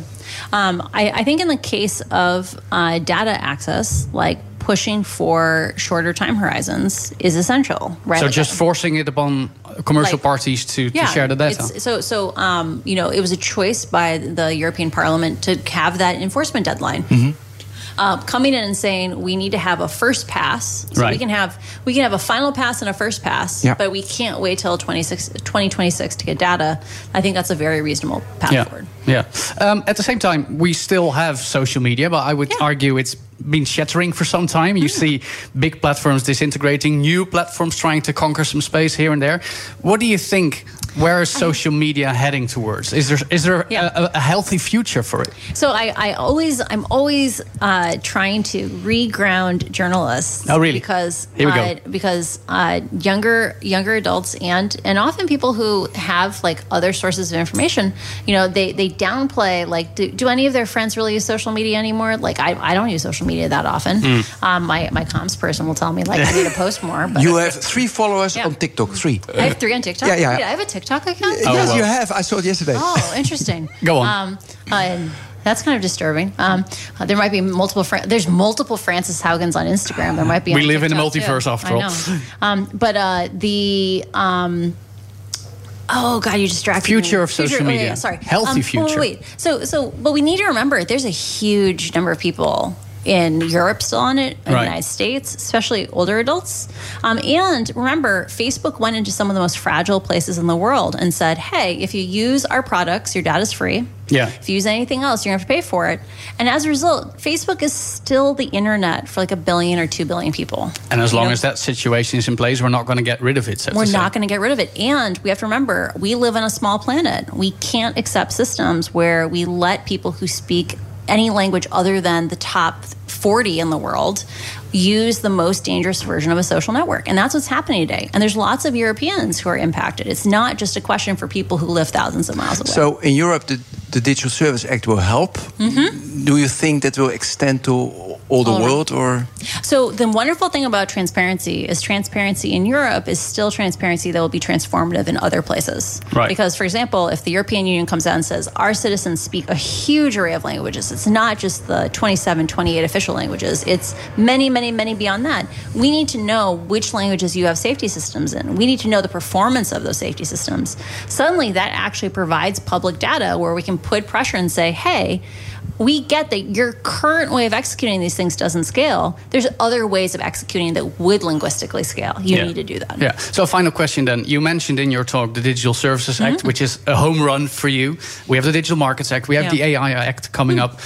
Um, I, I think in the case of uh, data access, like pushing for shorter time horizons is essential, right? So Like, just forcing it upon commercial Like- parties to, to share the data. it's- so, so um, you know, it was a choice by the European Parliament to have that enforcement deadline. Mm-hmm. Uh, coming in and saying we need to have a first pass, so we can have we can have a final pass and a first pass, Yeah. but we can't wait till 26, 2026 to get data. I think that's a very reasonable path yeah. forward. Yeah. Um, at the same time, we still have social media, but I would Yeah. argue it's been shattering for some time. You see big platforms disintegrating, new platforms trying to conquer some space here and there. What do you think? Where is social media heading towards? Is there is there Yeah. a, a healthy future for it? So I, I always, I'm always uh, trying to reground journalists. Oh, really? Because Here we go. Uh, because uh, younger younger adults and and often people who have like other sources of information, you know, they they downplay like, do, do any of their friends really use social media anymore? Like I, I don't use social media that often. Hmm. Um, my my comms person will tell me like I need to post more. But You have three followers Yeah. on TikTok. Three. I have three on TikTok. Yeah, yeah. Wait, I have a TikTok account. yes, well. you have. I saw it yesterday. Oh, interesting. Go on. Um, uh, that's kind of disturbing. Um, uh, there might be multiple. Fra- there's multiple Francis Haugans on Instagram. There might be. We on live in a TikTok, too. multiverse after I all. know. Um, but uh, the. Um, Oh God! You distracted Future me. of social oh, yeah, media. yeah, sorry, Healthy Um, future. Wait, wait. So, so, but we need to remember there's a huge number of people in Europe still on it, in Right. the United States, especially older adults. Um, and remember, Facebook went into some of the most fragile places in the world and said, "Hey, if you use our products, your data's free. Yeah. If you use anything else, you're gonna have to pay for it." And as a result, Facebook is still the internet for like a billion or two billion people. And as You long know? as that situation is in place, we're not going to get rid of it. So We're not going to get rid of it. And we have to remember, we live on a small planet. We can't accept systems where we let people who speak any language other than the top 40 in the world use the most dangerous version of a social network. And that's what's happening today. And there's lots of Europeans who are impacted. It's not just a question for people who live thousands of miles away. So in Europe, the, the Digital Service Act will help. Mm-hmm. Do you think that will extend to all the All around. world or So the wonderful thing about transparency is transparency in Europe is still transparency that will be transformative in other places. Right. Because, for example, if the European Union comes out and says our citizens speak a huge array of languages, it's not just the 27, 28 official languages, it's many, many, many beyond that. We need to know which languages you have safety systems in. We need to know the performance of those safety systems. Suddenly, that actually provides public data where we can put pressure and say, hey, we get that your current way of executing these things doesn't scale. There's other ways of executing that would linguistically scale. You Yeah. need to do that. Yeah. So, a final question then. You mentioned in your talk the Digital Services Mm-hmm. Act, which is a home run for you. We have the Digital Markets Act. We have Yeah. Mm-hmm. the AI Act coming up.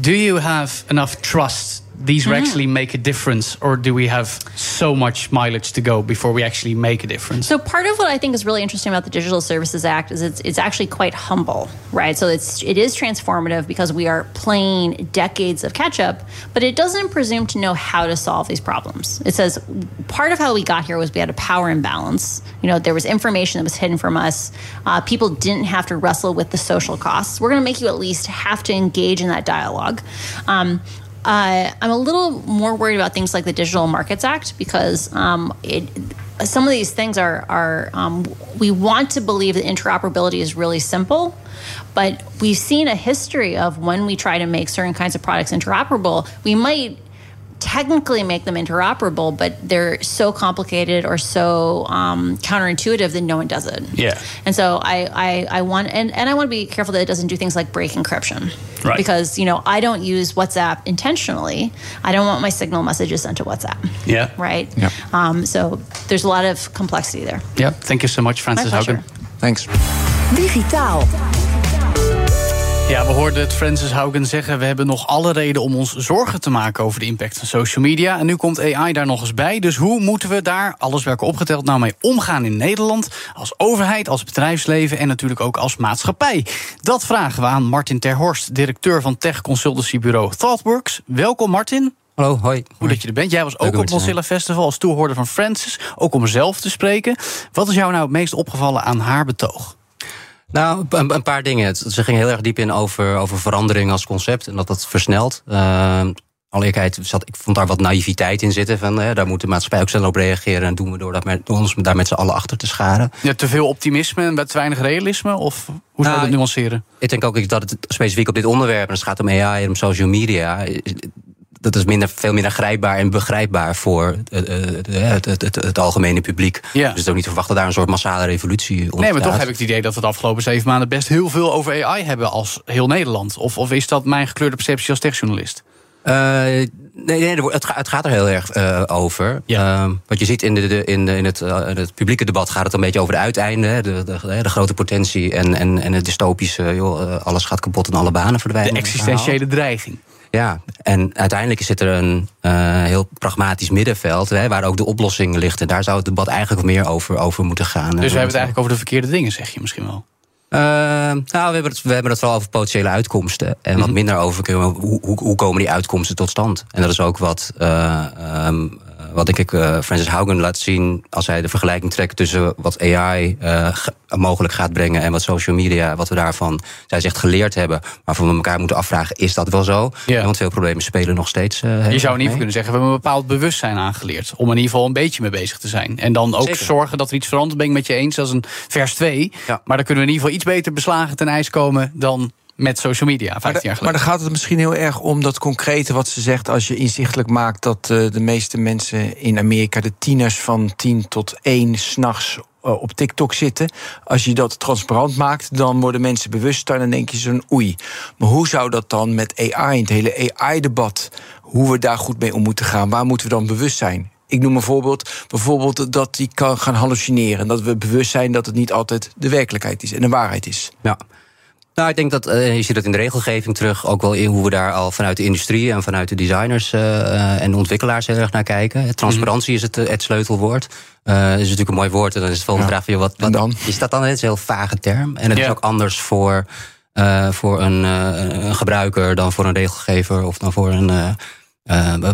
Do you have enough trust? These will actually make a difference, or do we have so much mileage to go before we actually make a difference? So part of what I think is really interesting about the Digital Services Act is it's, it's actually quite humble, right? So it's it is transformative because we are playing decades of catch up, but it doesn't presume to know how to solve these problems. It says part of how we got here was we had a power imbalance. You know, there was information that was hidden from us. Uh, people didn't have to wrestle with the social costs. We're going to make you at least have to engage in that dialogue. Um, uh, I'm a little more worried about things like the Digital Markets Act because um, it, some of these things are, are um, we want to believe that interoperability is really simple, but we've seen a history of when we try to make certain kinds of products interoperable, we might technically make them interoperable, but they're so complicated or so um, counterintuitive that no one does it. Yeah. And so I, I, I want and, and I want to be careful that it doesn't do things like break encryption. Right. Because, you know, I don't use WhatsApp intentionally. I don't want my signal messages sent to WhatsApp. yeah. Right? Yeah. Um, so there's a lot of complexity there. Yeah. Thank you so much, Francis pleasure. Haugen. thanks. Digitaal. Ja, we hoorden het Francis Haugen zeggen. We hebben nog alle reden om ons zorgen te maken over de impact van social media. En nu komt AI daar nog eens bij. Dus hoe moeten we daar, alles welke opgeteld, nou mee omgaan in Nederland? Als overheid, als bedrijfsleven en natuurlijk ook als maatschappij. Dat vragen we aan Martin Terhorst, directeur van tech consultancybureau ThoughtWorks. Welkom Martin. Hallo, hoi. Goed dat je er bent. Jij was ook op. Mozilla Festival als toehoorder van Francis. Ook om zelf te spreken. Wat is jou nou het meest opgevallen aan haar betoog? Nou, een, een paar dingen. Ze ging heel erg diep in over, over verandering als concept en dat dat versnelt. Uh, alle eerlijkheid, zat, ik vond daar wat naïviteit in zitten. Van, eh, daar moet de maatschappij ook snel op reageren. En doen we door, dat met, door ons daar met z'n allen achter te scharen. Ja, te veel optimisme en te weinig realisme? Of hoe zou je Nou, dat nuanceren? Ik denk ook dat het specifiek op dit onderwerp, en als het gaat om AI en om social media. Dat is minder, veel minder grijpbaar en begrijpbaar voor het, het, het, het, het algemene publiek. Ja. Dus het is ook niet te verwachten dat daar een soort massale revolutie ontstaat. Nee, maar toch heb ik het idee dat we de afgelopen zeven maanden best heel veel over AI hebben als heel Nederland. Of, of is dat mijn gekleurde perceptie als techjournalist? Uh, nee, nee het, gaat, het gaat er heel erg uh, over. Ja. Uh, wat je ziet in, de, de, in, de, in, het, in het publieke debat gaat het een beetje over de uiteinden. De, de, de grote potentie en, en, en het dystopische. Joh, alles gaat kapot en alle banen verdwijnen. De existentiële dreiging. Ja, en uiteindelijk zit er een uh, heel pragmatisch middenveld hè, waar ook de oplossing ligt. En daar zou het debat eigenlijk meer over, over moeten gaan. Dus we hebben het eigenlijk over de verkeerde dingen, zeg je misschien wel. Uh, nou, we hebben, het, we hebben het vooral over potentiële uitkomsten. En wat minder over hoe, hoe, hoe, komen die uitkomsten tot stand. En dat is ook wat, uh, um, wat denk ik uh, Francis Haugen laat zien als hij de vergelijking trekt tussen wat AI mogelijk gaat brengen en wat social media, wat we daarvan, zij zegt, geleerd hebben. Maar we elkaar moeten afvragen, is dat wel zo? Ja. Want veel problemen spelen nog steeds. Je zou in ieder geval kunnen zeggen, we hebben een bepaald bewustzijn aangeleerd. Om in ieder geval een beetje mee bezig te zijn. En dan ook Zeker. zorgen dat er iets verandert. Ben ik met je eens, dat is een vers 2. Ja. Maar dan kunnen we in ieder geval iets beter beslagen ten ijs komen dan met social media, 15 jaar Maar, geleden. dan gaat het misschien heel erg om dat concrete wat ze zegt. Als je inzichtelijk maakt dat uh, de meeste mensen in Amerika, de tieners van 10 tot 1 s'nachts uh, op TikTok zitten. Als je dat transparant maakt, dan worden mensen bewuster. En dan denk je zo'n oei. Maar hoe zou dat dan met AI, in het hele AI-debat, hoe we daar goed mee om moeten gaan? Waar moeten we dan bewust zijn? Ik noem een voorbeeld. Bijvoorbeeld dat die kan gaan hallucineren. Dat we bewust zijn dat het niet altijd de werkelijkheid is en de waarheid is. Ja. Nou, ik denk dat uh, je ziet dat in de regelgeving terug, ook wel in hoe we daar al vanuit de industrie en vanuit de designers uh, en de ontwikkelaars heel erg naar kijken. Transparantie is het, uh, het sleutelwoord. dat is natuurlijk een mooi woord. En dan is het volgende ja. vraag: wat, wat dan? is dat dan? Het is een heel vage term. En het ja. is ook anders voor, voor een, een, gebruiker dan voor een regelgever of dan voor een,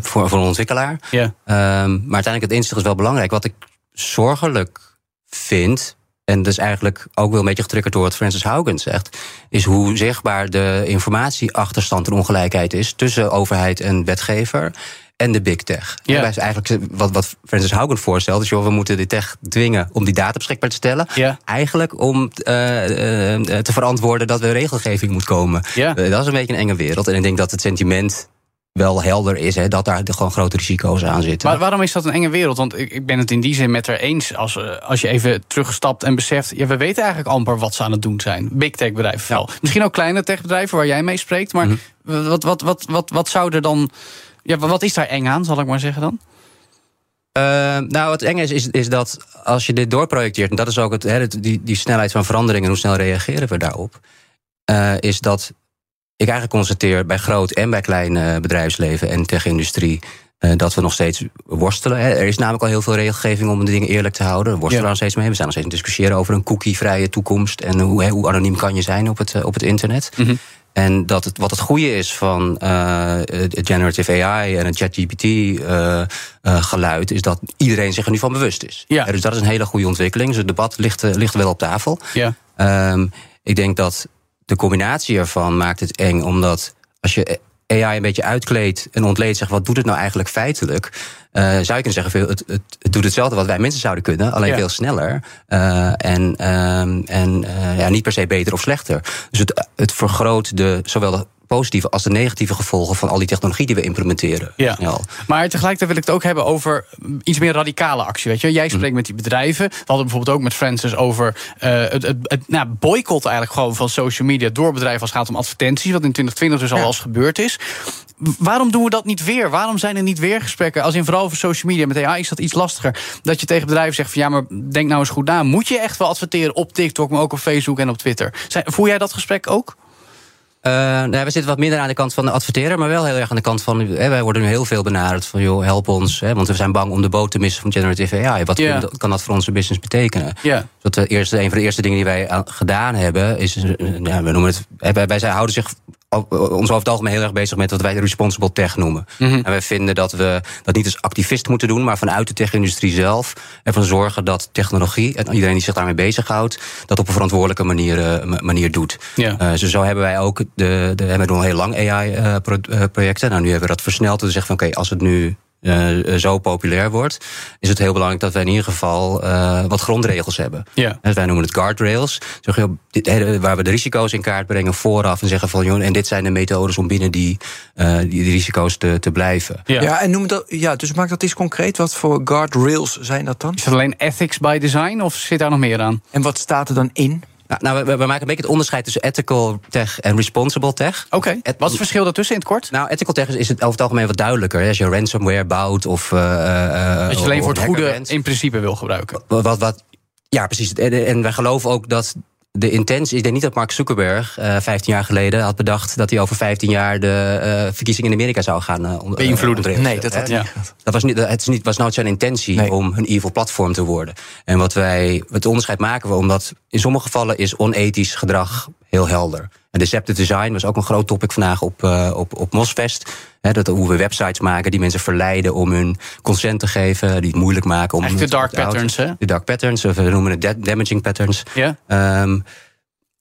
voor, voor een ontwikkelaar. Ja. Um, maar uiteindelijk het inzicht is wel belangrijk. Wat ik zorgelijk vind, en dat is eigenlijk ook wel een beetje getriggerd door wat Francis Haugen zegt, is hoe zichtbaar de informatieachterstand en ongelijkheid is tussen overheid en wetgever en de big tech. Ja. Zijn eigenlijk wat, wat Francis Haugen voorstelt, is joh, we moeten de tech dwingen om die data beschikbaar te stellen. Ja. Eigenlijk om eh, te verantwoorden dat er regelgeving moet komen. Ja. Dat is een beetje een enge wereld. En ik denk dat het sentiment wel helder is, hè, dat daar gewoon grote risico's aan zitten. Maar waarom is dat een enge wereld? Want ik, ik ben het in die zin met haar eens. Als, eh, als je even terugstapt en beseft... Ja, we weten eigenlijk amper wat ze aan het doen zijn. Big tech bedrijven vooral. Misschien ook kleine techbedrijven waar jij mee spreekt. Maar wat, wat, wat, wat, wat zou er dan... Ja, wat is daar eng aan, zal ik maar zeggen dan? Uh, nou, wat eng is, is, is dat als je dit doorprojecteert, en dat is ook het, hè, die, die snelheid van verandering en hoe snel reageren we daarop, uh, is dat ik eigenlijk constateer bij groot en bij klein uh, bedrijfsleven en tech-industrie. Uh, dat we nog steeds worstelen. Hè. Er is namelijk al heel veel regelgeving om de dingen eerlijk te houden. We worstelen ja. nog steeds mee. We zijn nog steeds discussiëren over een cookie-vrije toekomst. En hoe, hoe anoniem kan je zijn op het, op het internet. Mm -hmm. En dat het, wat het goede is van uh, generative AI en het ChatGPT uh, geluid, is dat iedereen zich er nu van bewust is. Ja. dus dat is een hele goede ontwikkeling. Dus het debat ligt, ligt wel op tafel. Ja. Um, ik denk dat de combinatie ervan maakt het eng, omdat als je AI een beetje uitkleedt en ontleedt, zegt wat doet het nou eigenlijk feitelijk? Uh, zou je kunnen zeggen, het, het, het, doet hetzelfde wat wij mensen zouden kunnen, alleen ja. veel sneller. Uh, en um, en uh, ja, niet per se beter of slechter. Dus het, het vergroot de, zowel de positieve als de negatieve gevolgen van al die technologie die we implementeren. Ja. Maar tegelijkertijd wil ik het ook hebben over iets meer radicale actie. Weet je? Jij spreekt mm. met die bedrijven. We hadden bijvoorbeeld ook met Francis over uh, het, het, het nou, boycott eigenlijk gewoon van social media door bedrijven als het gaat om advertenties. Wat in 2020 dus al ja. als gebeurd is. Waarom doen we dat niet weer? Waarom zijn er niet weer gesprekken? Als in vooral over social media. Met AI is dat iets lastiger. Dat je tegen bedrijven zegt van ja, maar denk nou eens goed na. Moet je echt wel adverteren op TikTok, maar ook op Facebook en op Twitter? Zijn, voel jij dat gesprek ook? Uh, nou, we zitten wat minder aan de kant van de adverteren, maar wel heel erg aan de kant van. Hè, wij worden nu heel veel benaderd van joh, help ons. Hè, want we zijn bang om de boot te missen van generative AI. Wat kan, dat voor onze business betekenen? Ja. Dat de eerste, een van de eerste dingen die wij aan- gedaan hebben, is. eh, Ja, we noemen het. Wij, houden zich ons over het algemeen heel erg bezig met wat wij responsible tech noemen. Mhm. En wij vinden dat we dat niet als activist moeten doen, maar vanuit de tech-industrie zelf ervan zorgen dat technologie en iedereen die zich daarmee bezighoudt, dat op een verantwoordelijke manier, eh, ma- manier doet. Ja. Eh, dus zo hebben wij ook de, de we doen al heel lang AI-projecten. nou, nu hebben we dat versneld. Dus zeggen van oké, als het nu eh, zo populair wordt, is het heel belangrijk dat wij in ieder geval eh, wat grondregels hebben. Ja. Dus wij noemen het guardrails. Waar we de risico's in kaart brengen vooraf en zeggen van joh, en dit zijn de methodes om binnen die, eh, die, die risico's te, te blijven. Ja. Ja, en noem dat, ja, dus maak dat eens concreet. Wat voor guardrails zijn dat dan? Is dat alleen ethics by design of zit daar nog meer aan? En wat staat er dan in? Nou, nou, we, we maken een beetje het onderscheid tussen ethical tech en responsible tech. Oké. Et- Wat is het verschil daartussen in het kort? Nou, ethical tech is, is het over het algemeen wat duidelijker. hè. Als je ransomware bouwt of. eh, Dat je alleen voor het goede in principe wil gebruiken. Wat, wat, wat- ja, precies. En, en wij geloven ook dat de intentie. Ik denk niet dat Mark Zuckerberg eh 15 jaar geleden had bedacht dat hij over 15 jaar de eh, verkiezingen in Amerika zou gaan eh, eh, Beïnvloeden. Nee, dat had hij niet. Dat was, niet, het is niet, was nooit zijn intentie Nee. om een evil platform te worden. En wat wij, het onderscheid maken we omdat in sommige gevallen is onethisch gedrag heel helder. En deceptive design was ook een groot topic vandaag op, eh, op, op Mosfest. Dat hoe we websites maken die mensen verleiden om hun consent te geven, die het moeilijk maken om. Eigenlijk de dark patterns, hè? De dark patterns, of we noemen het da- damaging patterns. Ja. Ehm,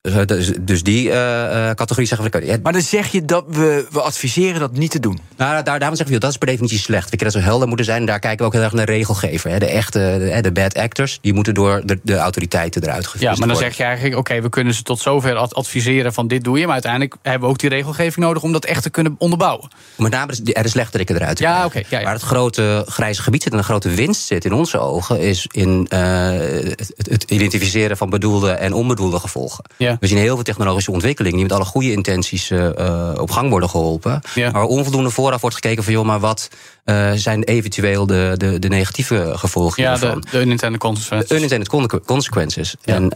dus, dus die eh, eh, categorie zeggen we. ja, Maar dan zeg je dat we, we adviseren dat niet te doen. nou, daar, daarom zeggen we, dat is per definitie slecht. We kunnen dat zo helder moeten zijn. En daar kijken we ook heel erg naar de regelgever. Hè. De echte, de, de bad actors, die moeten door de, de autoriteiten eruit gevist Ja, maar dan worden. zeg je eigenlijk, oké, we kunnen ze tot zover ad- adviseren van dit doe je. Maar uiteindelijk hebben we ook die regelgeving nodig om dat echt te kunnen onderbouwen. Met name de, de slechterikken eruit te Ja, oké, ja, ja. Waar het grote grijze gebied zit en de grote winst zit in onze ogen... is in eh, het, het identificeren van bedoelde en onbedoelde gevolgen. Ja. We zien heel veel technologische ontwikkelingen... die met alle goede intenties eh, eh, op gang worden geholpen. Ja. Maar onvoldoende vooraf wordt gekeken van... joh, maar wat eh, zijn eventueel de, de, de negatieve gevolgen Ja, hiervan? de, de unintended consequences. Unintended con- consequences. En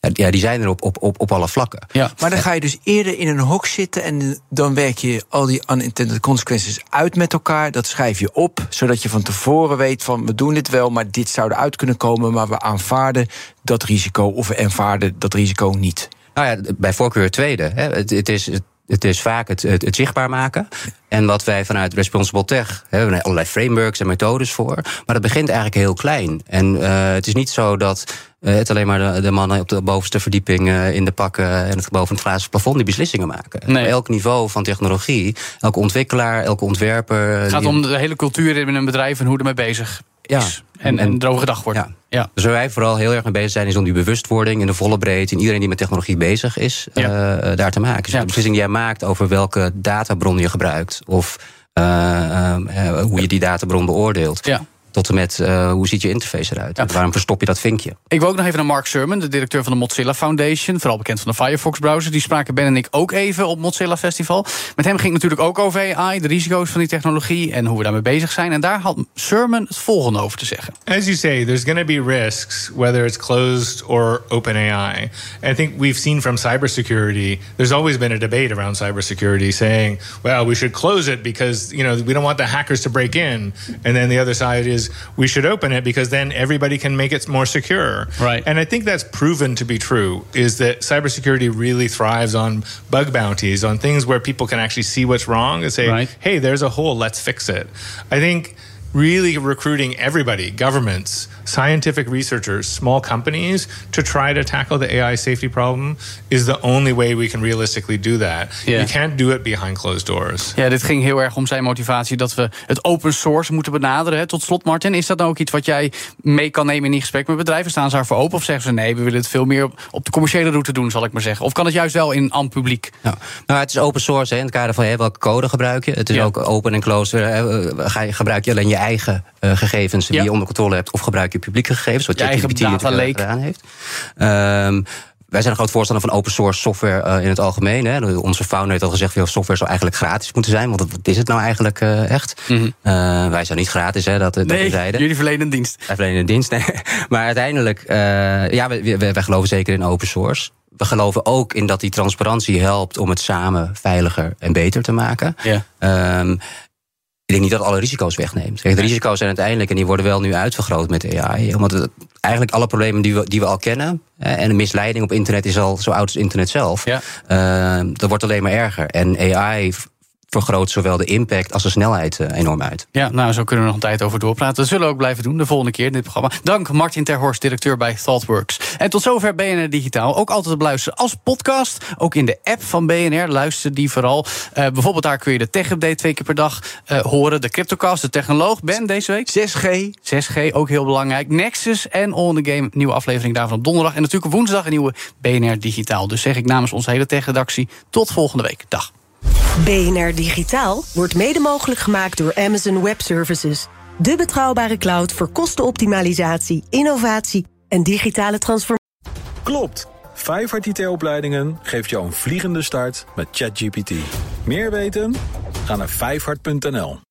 ja, die zijn er op, op, op, op alle vlakken. Ja. Maar dan ga je dus eerder in een hok zitten en dan werk je al die unintended consequences uit met elkaar. Dat schrijf je op, zodat je van tevoren weet van we doen dit wel, maar dit zou eruit kunnen komen, maar we aanvaarden dat risico of we aanvaarden dat risico niet. Nou ja, bij voorkeur tweede. Hè. Het, het is, het- Het is vaak het, het, het zichtbaar maken. En wat wij vanuit Responsible Tech hebben we allerlei frameworks en methodes voor. Maar dat begint eigenlijk heel klein. En uh, het is niet zo dat uh, het alleen maar de, de, mannen op de bovenste verdieping uh, in de pakken en het boven het glazen plafond die beslissingen maken. Nee. Elk niveau van technologie, elke ontwikkelaar, elke ontwerper. Het gaat die- om de hele cultuur in een bedrijf en hoe ermee bezig Ja. is. En, en erover gedacht wordt. Ja. Ja. Dus waar wij vooral heel erg mee bezig zijn, is om die bewustwording in de volle breedte. En iedereen die met technologie bezig is, Ja. eh, daar te maken. Dus de beslissing die jij maakt over welke databron je gebruikt. Of eh, eh, hoe je die databron beoordeelt. Ja. Tot en met eh, hoe ziet je interface eruit. Ja. Waarom verstop je dat vinkje? Ik wil ook nog even naar Mark Surman, de directeur van de Mozilla Foundation. Vooral bekend van de Firefox browser. Die spraken Ben en ik ook even op Mozilla Festival. Met hem ging het natuurlijk ook over AI, de risico's van die technologie en hoe we daarmee bezig zijn. En daar had Surman het volgende over te zeggen. As you say, there's going to be risks, whether it's closed or open AI. I think we've seen from cybersecurity, there's always been a debate around cybersecurity saying, well, we should close it because, you know, we don't want the hackers to break in. And then the other side is, we should open it because then everybody can make it more secure. Right. And I think that's proven to be true, is that cybersecurity really thrives on bug bounties, on things where people can actually see what's wrong and say, Right. hey, there's a hole, let's fix it. I think really recruiting everybody, governments, scientific researchers, small companies, to try to tackle the AI safety problem is the only way we can realistically do that. Yeah. You can't do it behind closed doors. Ja, dit ging heel erg om zijn motivatie dat we het open source moeten benaderen. hè. Tot slot, Martin, is dat nou ook iets wat jij mee kan nemen in die gesprek met bedrijven? Staan ze daarvoor open of zeggen ze nee, we willen het veel meer op, op de commerciële route doen, zal ik maar zeggen? Of kan het juist wel in aan publiek? Nou, nou, het is open source hè, in het kader van hè, welke code gebruik je. Het is Ja. ook open en closed. hè, eh, Ga je, gebruik je alleen je eigen eh, gegevens die Ja. je onder controle hebt, of gebruik je publieke gegevens, wat Je ChatGPT eh, gedaan heeft. Ehm, wij zijn een groot voorstander van open source software eh, in het algemeen. Hè. Onze founder heeft al gezegd, veel software zou eigenlijk gratis moeten zijn. Want wat is het nou eigenlijk eh, echt? Eh, wij zijn niet gratis, hè, dat, dat Mhm. Nee, zeiden. jullie verlenen een dienst. Wij verlenen een dienst. Nee. Maar uiteindelijk, ja, we geloven zeker in open source. We geloven ook in dat die transparantie helpt om het samen veiliger en beter te maken. Ja. Ehm, ik denk niet dat alle risico's wegneemt. Kijk, de risico's zijn uiteindelijk, en die worden wel nu uitvergroot met AI. Omdat het, eigenlijk alle problemen die we, die we al kennen. en de misleiding op internet is al zo oud als internet zelf. Ja. ehm, dat wordt alleen maar erger. En AI vergroot zowel de impact als de snelheid eh, enorm uit. Ja, nou, zo kunnen we nog een tijd over doorpraten. Dat zullen we ook blijven doen de volgende keer in dit programma. Dank Martin Terhorst, directeur bij ThoughtWorks. En tot zover BNR Digitaal. Ook altijd te beluisteren als podcast. Ook in de app van BNR. Luister die vooral. Eh, bijvoorbeeld daar kun je de tech-update twee keer per dag eh, horen. De Cryptocast, de technoloog. Ben, deze week? 6G. 6G, ook heel belangrijk. Nexus en All in the Game, nieuwe aflevering daarvan op donderdag. En natuurlijk op woensdag een nieuwe BNR Digitaal. Dus zeg ik namens onze hele tech-redactie tot volgende week. Dag. BNR Digitaal wordt mede mogelijk gemaakt door Amazon Web Services. De betrouwbare cloud voor kostenoptimalisatie, innovatie en digitale transformatie. Klopt. Vijfhart IT-opleidingen geeft jou een vliegende start met ChatGPT. Meer weten? Ga naar vijfhart.nl.